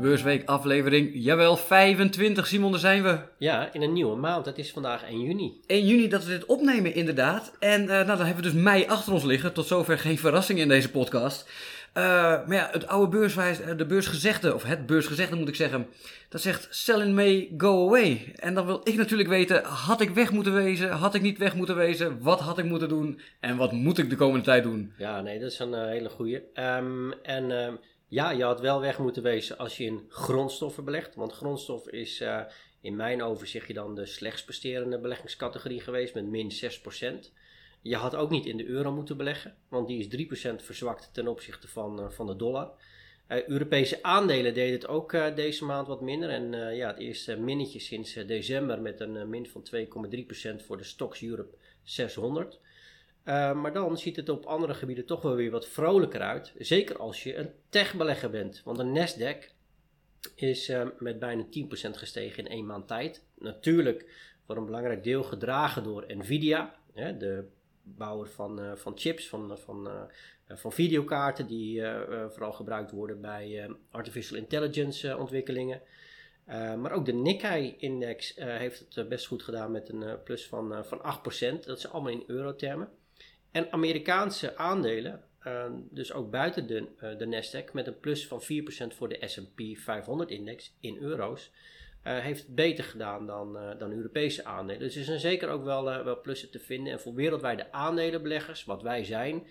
de Beursweek aflevering. Jawel, 25 Simon, daar zijn we. Ja, in een nieuwe maand. Het is vandaag 1 juni. 1 juni dat we dit opnemen inderdaad. En uh, nou, dan hebben we dus mei achter ons liggen. Tot zover geen verrassing in deze podcast. Uh, maar ja, het oude beurswijs, de beursgezegde, of het beursgezegde moet ik zeggen, dat zegt sell in May, go away. En dan wil ik natuurlijk weten, had ik weg moeten wezen, had ik niet weg moeten wezen, wat had ik moeten doen en wat moet ik de komende tijd doen? Ja, nee, dat is een uh, hele goeie. Um, en... Uh, ja, je had wel weg moeten wezen als je in grondstoffen belegt. Want grondstof is uh, in mijn overzicht je dan de slechtst presterende beleggingscategorie geweest met min 6%. Je had ook niet in de euro moeten beleggen, want die is 3% verzwakt ten opzichte van, uh, van de dollar. Uh, Europese aandelen deden het ook deze maand wat minder. En ja, het eerste minnetje sinds december met een min van 2,3% voor de Stocks Europe 600. Uh, maar dan ziet het op andere gebieden toch wel weer wat vrolijker uit. Zeker als je een techbelegger bent. Want een Nasdaq is uh, met bijna 10% gestegen in één maand tijd. Natuurlijk voor een belangrijk deel gedragen door Nvidia. Hè, de bouwer van, uh, van chips, van, van, van videokaarten. Die vooral gebruikt worden bij artificial intelligence ontwikkelingen. maar ook de Nikkei-index heeft het best goed gedaan met een plus van, van 8%. Dat is allemaal in eurotermen. En Amerikaanse aandelen, uh, dus ook buiten de, uh, de Nasdaq, met een plus van 4% voor de SP 500-index in euro's, uh, heeft het beter gedaan dan, dan Europese aandelen. Dus er zijn zeker ook wel, wel plussen te vinden. En voor wereldwijde aandelenbeleggers, wat wij zijn,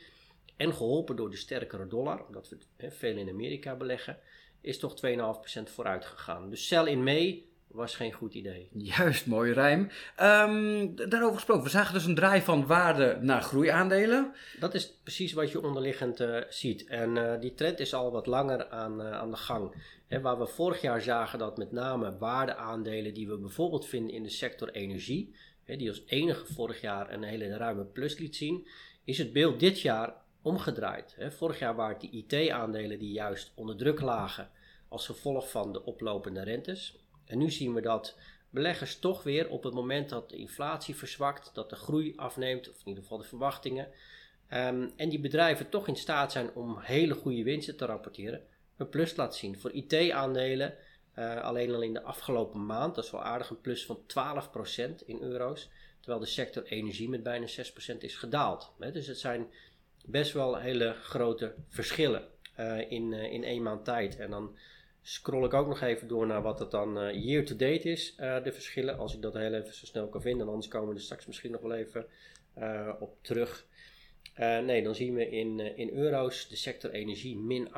en geholpen door de sterkere dollar, omdat we veel in Amerika beleggen, is toch 2,5% vooruit gegaan. Dus sell in mee was geen goed idee. Juist, mooie rijm. Um, daarover gesproken, we zagen dus een draai van waarde naar groeiaandelen. Dat is precies wat je onderliggend uh, ziet. En uh, die trend is al wat langer aan, uh, aan de gang. He, waar we vorig jaar zagen dat met name waardeaandelen die we bijvoorbeeld vinden in de sector energie, he, die als enige vorig jaar een hele ruime plus liet zien, is het beeld dit jaar omgedraaid. He, vorig jaar waren het die IT-aandelen die juist onder druk lagen als gevolg van de oplopende rentes. En nu zien we dat beleggers toch weer op het moment dat de inflatie verzwakt, dat de groei afneemt, of in ieder geval de verwachtingen, um, en die bedrijven toch in staat zijn om hele goede winsten te rapporteren, een plus laat zien. Voor IT-aandelen, uh, alleen al in de afgelopen maand, dat is wel aardig, een plus van 12% in euro's, terwijl de sector energie met bijna 6% is gedaald. Hè? Dus het zijn best wel hele grote verschillen uh, in, uh, in één maand tijd. En dan scroll ik ook nog even door naar wat het dan uh, year to date is, uh, de verschillen. Als ik dat heel even zo snel kan vinden, anders komen we er straks misschien nog wel even uh, op terug. nee, dan zien we in, in euro's de sector energie min 8%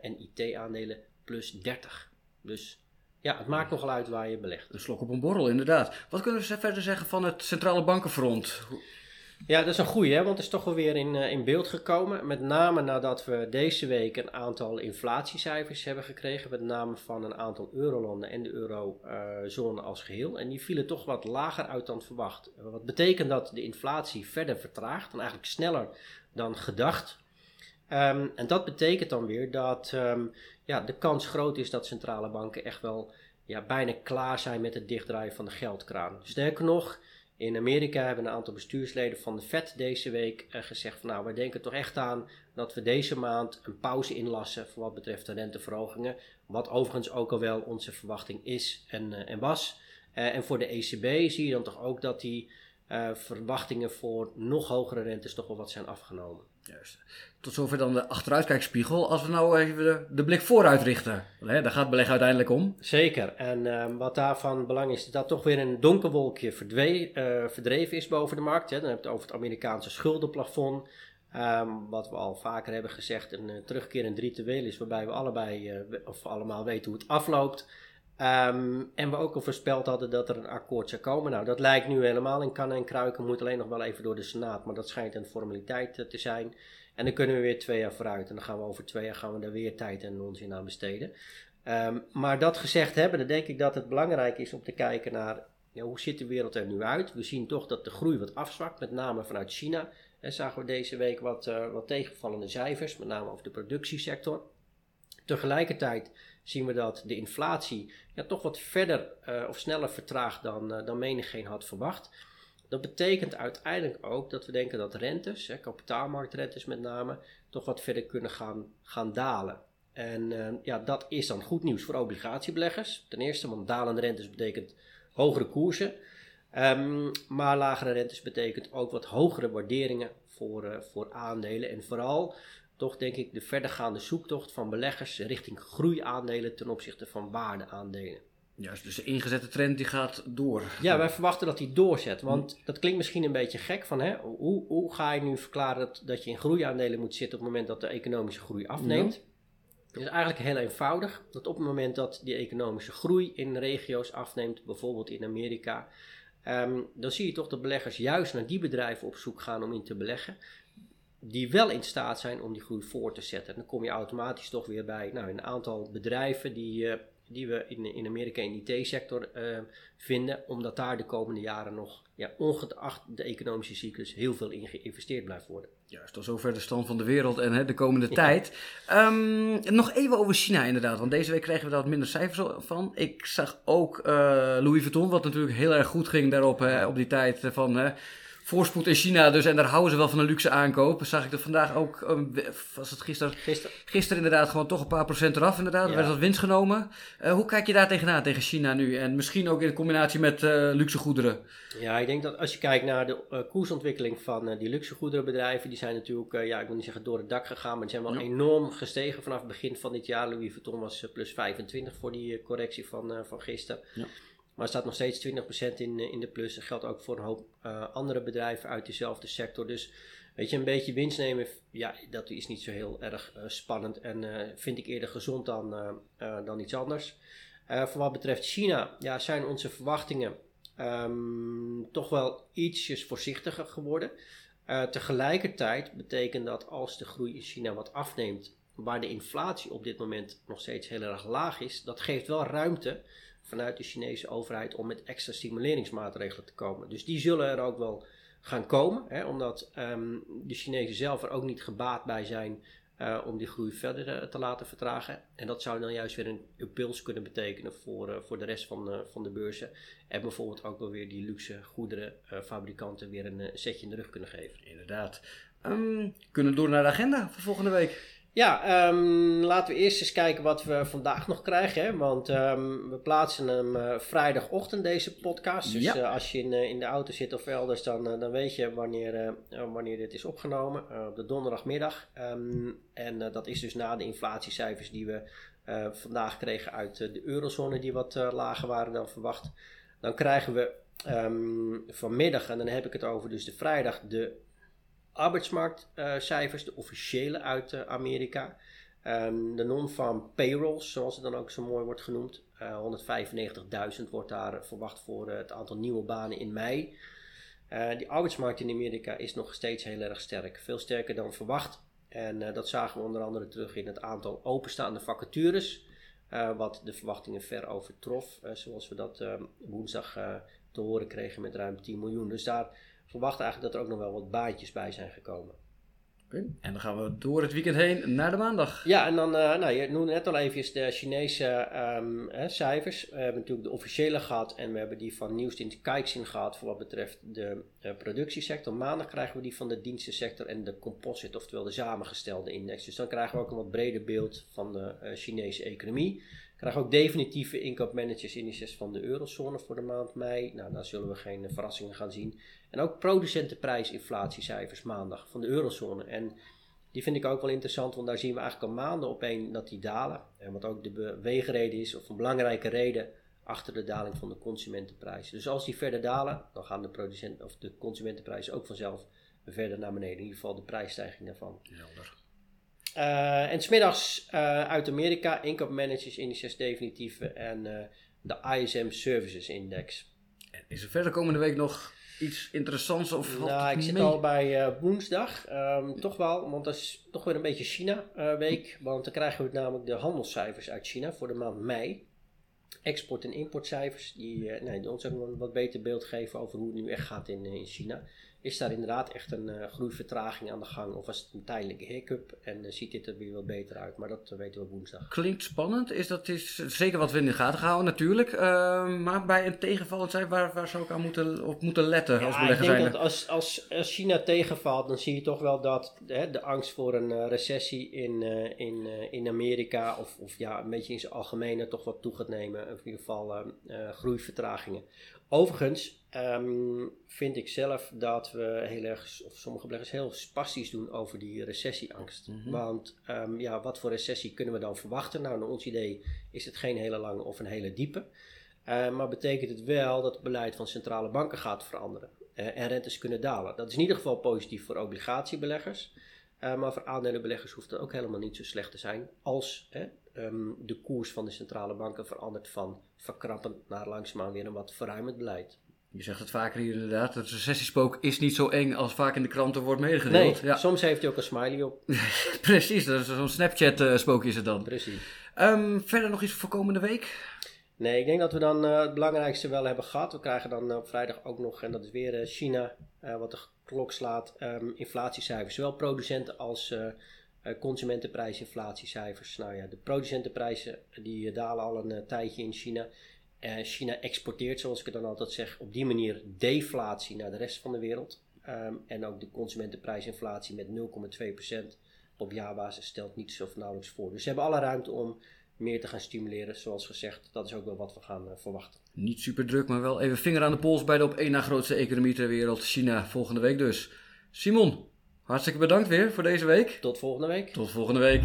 en IT-aandelen plus 30. Dus ja, het maakt nogal uit waar je belegt. Een slok op een borrel, inderdaad. Wat kunnen we verder zeggen van het centrale bankenfront? Ja, dat is een goeie, hè? want het is toch wel weer in, uh, in beeld gekomen. Met name nadat we deze week een aantal inflatiecijfers hebben gekregen. Met name van een aantal eurolanden en de eurozone als geheel. En die vielen toch wat lager uit dan verwacht. Wat betekent dat de inflatie verder vertraagt en eigenlijk sneller dan gedacht. Um, en dat betekent dan weer dat um, ja, de kans groot is dat centrale banken echt wel ja, bijna klaar zijn met het dichtdraaien van de geldkraan. Sterker nog, in Amerika hebben een aantal bestuursleden van de Fed deze week uh, gezegd van nou, wij denken toch echt aan dat we deze maand een pauze inlassen voor wat betreft de renteverhogingen. Wat overigens ook al wel onze verwachting is en, uh, en was. Uh, en voor de ECB zie je dan toch ook dat die verwachtingen voor nog hogere rentes toch wel wat zijn afgenomen. Juist. Tot zover dan de achteruitkijkspiegel. Als we nou even de, de blik vooruit richten. Hè, daar gaat beleg uiteindelijk om. Zeker. En uh, wat daarvan belang is, dat toch weer een donker wolkje verdwee, uh, verdreven is boven de markt. Hè. Dan heb je het over het Amerikaanse schuldenplafond. Um, wat we al vaker hebben gezegd, een terugkeer in drie ritueel is waarbij we allebei of allemaal weten hoe het afloopt. Um, en we ook al voorspeld hadden dat er een akkoord zou komen. Nou, dat lijkt nu helemaal in kannen en kruiken. Moet alleen nog wel even door de Senaat. Maar dat schijnt een formaliteit te zijn. En dan kunnen we weer twee jaar vooruit. En dan gaan we over twee jaar gaan we daar weer tijd en onzin aan besteden. Um, maar dat gezegd hebben, dan denk ik dat het belangrijk is om te kijken naar ja, hoe ziet de wereld er nu uit. We zien toch dat de groei wat afzwakt, met name vanuit China. En zagen we deze week wat, uh, wat tegenvallende cijfers, met name over de productiesector. Tegelijkertijd zien we dat de inflatie ja, toch wat verder uh, of sneller vertraagt dan, uh, dan menigeen had verwacht. Dat betekent uiteindelijk ook dat we denken dat rentes, hè, kapitaalmarktrentes met name, toch wat verder kunnen gaan, gaan dalen. En uh, ja, dat is dan goed nieuws voor obligatiebeleggers. Ten eerste, want dalende rentes betekent hogere koersen. Um, maar lagere rentes betekent ook wat hogere waarderingen voor, voor aandelen. En vooral toch denk ik de verdergaande zoektocht van beleggers richting groeiaandelen ten opzichte van waardeaandelen. Juist, dus de ingezette trend die gaat door. Ja, wij verwachten dat die doorzet. Want dat klinkt misschien een beetje gek van hè, hoe, hoe ga je nu verklaren dat, dat je in groeiaandelen moet zitten op het moment dat de economische groei afneemt? Ja. Het is eigenlijk heel eenvoudig. Dat op het moment dat die economische groei in regio's afneemt, bijvoorbeeld in Amerika, um, dan zie je toch dat beleggers juist naar die bedrijven op zoek gaan om in te beleggen die wel in staat zijn om die groei voor te zetten. En dan kom je automatisch toch weer bij nou, een aantal bedrijven die, uh, die we in, in Amerika in de IT-sector uh, vinden, omdat daar de komende jaren nog, ja, ongeacht de economische cyclus, heel veel in geïnvesteerd blijft worden. Juist, tot zover de stand van de wereld en hè, de komende ja. tijd. Um, nog even over China inderdaad, want deze week kregen we daar wat minder cijfers van. Ik zag ook uh, Louis Vuitton, wat natuurlijk heel erg goed ging daarop, hè, op die tijd van voorspoed in China dus. En daar houden ze wel van een luxe aankoop. Zag ik er vandaag ook, um, was het gisteren? Gisteren. Gisteren inderdaad gewoon toch een paar procent eraf inderdaad. Ja. werd wat winst genomen. Uh, hoe kijk je daar tegenaan, tegen China nu? En misschien ook in combinatie met uh, luxe goederen. Ja, ik denk dat als je kijkt naar de uh, koersontwikkeling van die luxe goederenbedrijven. Die zijn natuurlijk, ja ik wil niet zeggen door het dak gegaan. Maar die zijn wel ja. enorm gestegen vanaf het begin van dit jaar. Louis Vuitton was plus 25 voor die correctie van, van gisteren. Ja. Maar staat nog steeds 20% in, in de plus. Dat geldt ook voor een hoop uh, andere bedrijven uit dezelfde sector. Dus weet je, een beetje winst nemen, ja, dat is niet zo heel erg uh, spannend. En vind ik eerder gezond dan, dan iets anders. voor wat betreft China, ja, zijn onze verwachtingen um, toch wel ietsjes voorzichtiger geworden. tegelijkertijd betekent dat als de groei in China wat afneemt, waar de inflatie op dit moment nog steeds heel erg laag is, dat geeft wel ruimte vanuit de Chinese overheid om met extra stimuleringsmaatregelen te komen. Dus die zullen er ook wel gaan komen, hè, omdat um, de Chinezen zelf er ook niet gebaat bij zijn uh, om die groei verder uh, te laten vertragen. En dat zou dan juist weer een impuls kunnen betekenen voor, uh, voor de rest van, van de beurzen. En bijvoorbeeld ook wel weer die luxe goederenfabrikanten weer een setje in de rug kunnen geven. Inderdaad. Um, kunnen we door naar de agenda voor volgende week? Ja, um, laten we eerst eens kijken wat we vandaag nog krijgen. Hè? Want um, we plaatsen hem uh, vrijdagochtend, deze podcast. Dus ja. uh, als je in, uh, in de auto zit of elders, dan, dan weet je wanneer, wanneer dit is opgenomen. op de donderdagmiddag. Um, en dat is dus na de inflatiecijfers die we vandaag kregen uit de eurozone, die wat lager waren dan verwacht. Dan krijgen we vanmiddag, en dan heb ik het over dus de vrijdag, de arbeidsmarktcijfers, de officiële uit uh, Amerika. Um, de non-farm payrolls, zoals het dan ook zo mooi wordt genoemd. Uh, 195.000 wordt daar verwacht voor het aantal nieuwe banen in mei. Uh, die arbeidsmarkt in Amerika is nog steeds heel erg sterk. Veel sterker dan verwacht. En dat zagen we onder andere terug in het aantal openstaande vacatures. wat de verwachtingen ver overtrof. zoals we dat ehm, woensdag te horen kregen met ruim 10 miljoen. Dus daar verwachten eigenlijk dat er ook nog wel wat baantjes bij zijn gekomen. Okay. En dan gaan we door het weekend heen naar de maandag. Ja, en dan, uh, nou, je noemde net al even de Chinese um, hè, cijfers. We hebben natuurlijk de officiële gehad en we hebben die van Nieuwsdienst Kijkzin gehad voor wat betreft de uh, productiesector. Maandag krijgen we die van de dienstensector en de composite, oftewel de samengestelde index. Dus dan krijgen we ook een wat breder beeld van de uh, Chinese economie krijgen ook definitieve inkoopmanagers indices van de eurozone voor de maand mei. Nou, daar zullen we geen verrassingen gaan zien. En ook producentenprijsinflatiecijfers maandag van de eurozone. En die vind ik ook wel interessant, want daar zien we eigenlijk al maanden op een dat die dalen. En wat ook de beweegreden is, of een belangrijke reden achter de daling van de consumentenprijzen. Dus als die verder dalen, dan gaan de, producent, of de consumentenprijzen ook vanzelf verder naar beneden. In ieder geval de prijsstijging daarvan. Helder. Uh, en smiddags uh, uit Amerika, inkoopmanagers indices definitieve en uh, de ISM Services Index. En is er verder komende week nog iets interessants? Of nou, ik zit mee? al bij woensdag. Um, toch wel, want dat is toch weer een beetje China-week. want dan krijgen we namelijk de handelscijfers uit China voor de maand mei. Export- en importcijfers die, nee, die ons ook een wat beter beeld geven over hoe het nu echt gaat in, in China. Is daar inderdaad echt een uh, groeivertraging aan de gang? Of was het een tijdelijke hiccup en uh, ziet dit er weer wat beter uit? Maar dat uh, weten we woensdag. Klinkt spannend. Is dat is zeker wat we in de gaten houden natuurlijk. Ehm, maar bij een tegenvallend zijn, waar, waar zou ik aan moeten, op moeten letten ja, als belegger Ik denk zijn? dat als, als, als China tegenvalt, dan zie je toch wel dat hè, de angst voor een recessie in, in, in Amerika... Of, of ja, een beetje in zijn algemene toch wat toe gaat nemen. In ieder geval groeivertragingen. Overigens um, vind ik zelf dat we heel erg, of sommige beleggers heel spastisch doen over die recessieangst. Mm -hmm. Want um, ja, wat voor recessie kunnen we dan verwachten? Nou, naar ons idee is het geen hele lange of een hele diepe. Uh, maar betekent het wel dat het beleid van centrale banken gaat veranderen uh, en rentes kunnen dalen. Dat is in ieder geval positief voor obligatiebeleggers. Uh, maar voor aandelenbeleggers hoeft het ook helemaal niet zo slecht te zijn als um, de koers van de centrale banken verandert van verkrappend naar langzaamaan weer een wat verruimend beleid. Je zegt het vaker hier inderdaad, het recessiespook is niet zo eng als vaak in de kranten wordt medegedeeld. Nee, ja. soms heeft hij ook een smiley op. Precies, dat is zo'n Snapchat-spook is het dan. Precies. Um, verder nog iets voor komende week? Nee, ik denk dat we dan uh, het belangrijkste wel hebben gehad. We krijgen dan op vrijdag ook nog, en dat is weer uh, China, wat de klok slaat, um, inflatiecijfers. Zowel producenten als consumentenprijsinflatiecijfers. Nou ja, de producentenprijzen die dalen al een tijdje in China. China exporteert, zoals ik het dan altijd zeg, op die manier deflatie naar de rest van de wereld. Um, en ook de consumentenprijsinflatie met 0,2% op jaarbasis stelt niet zo nauwelijks voor. Dus ze hebben alle ruimte om meer te gaan stimuleren. Zoals gezegd, dat is ook wel wat we gaan verwachten. Niet super druk, maar wel even vinger aan de pols bij de op één na grootste economie ter wereld, China, volgende week dus. Simon, hartstikke bedankt weer voor deze week. Tot volgende week. Tot volgende week.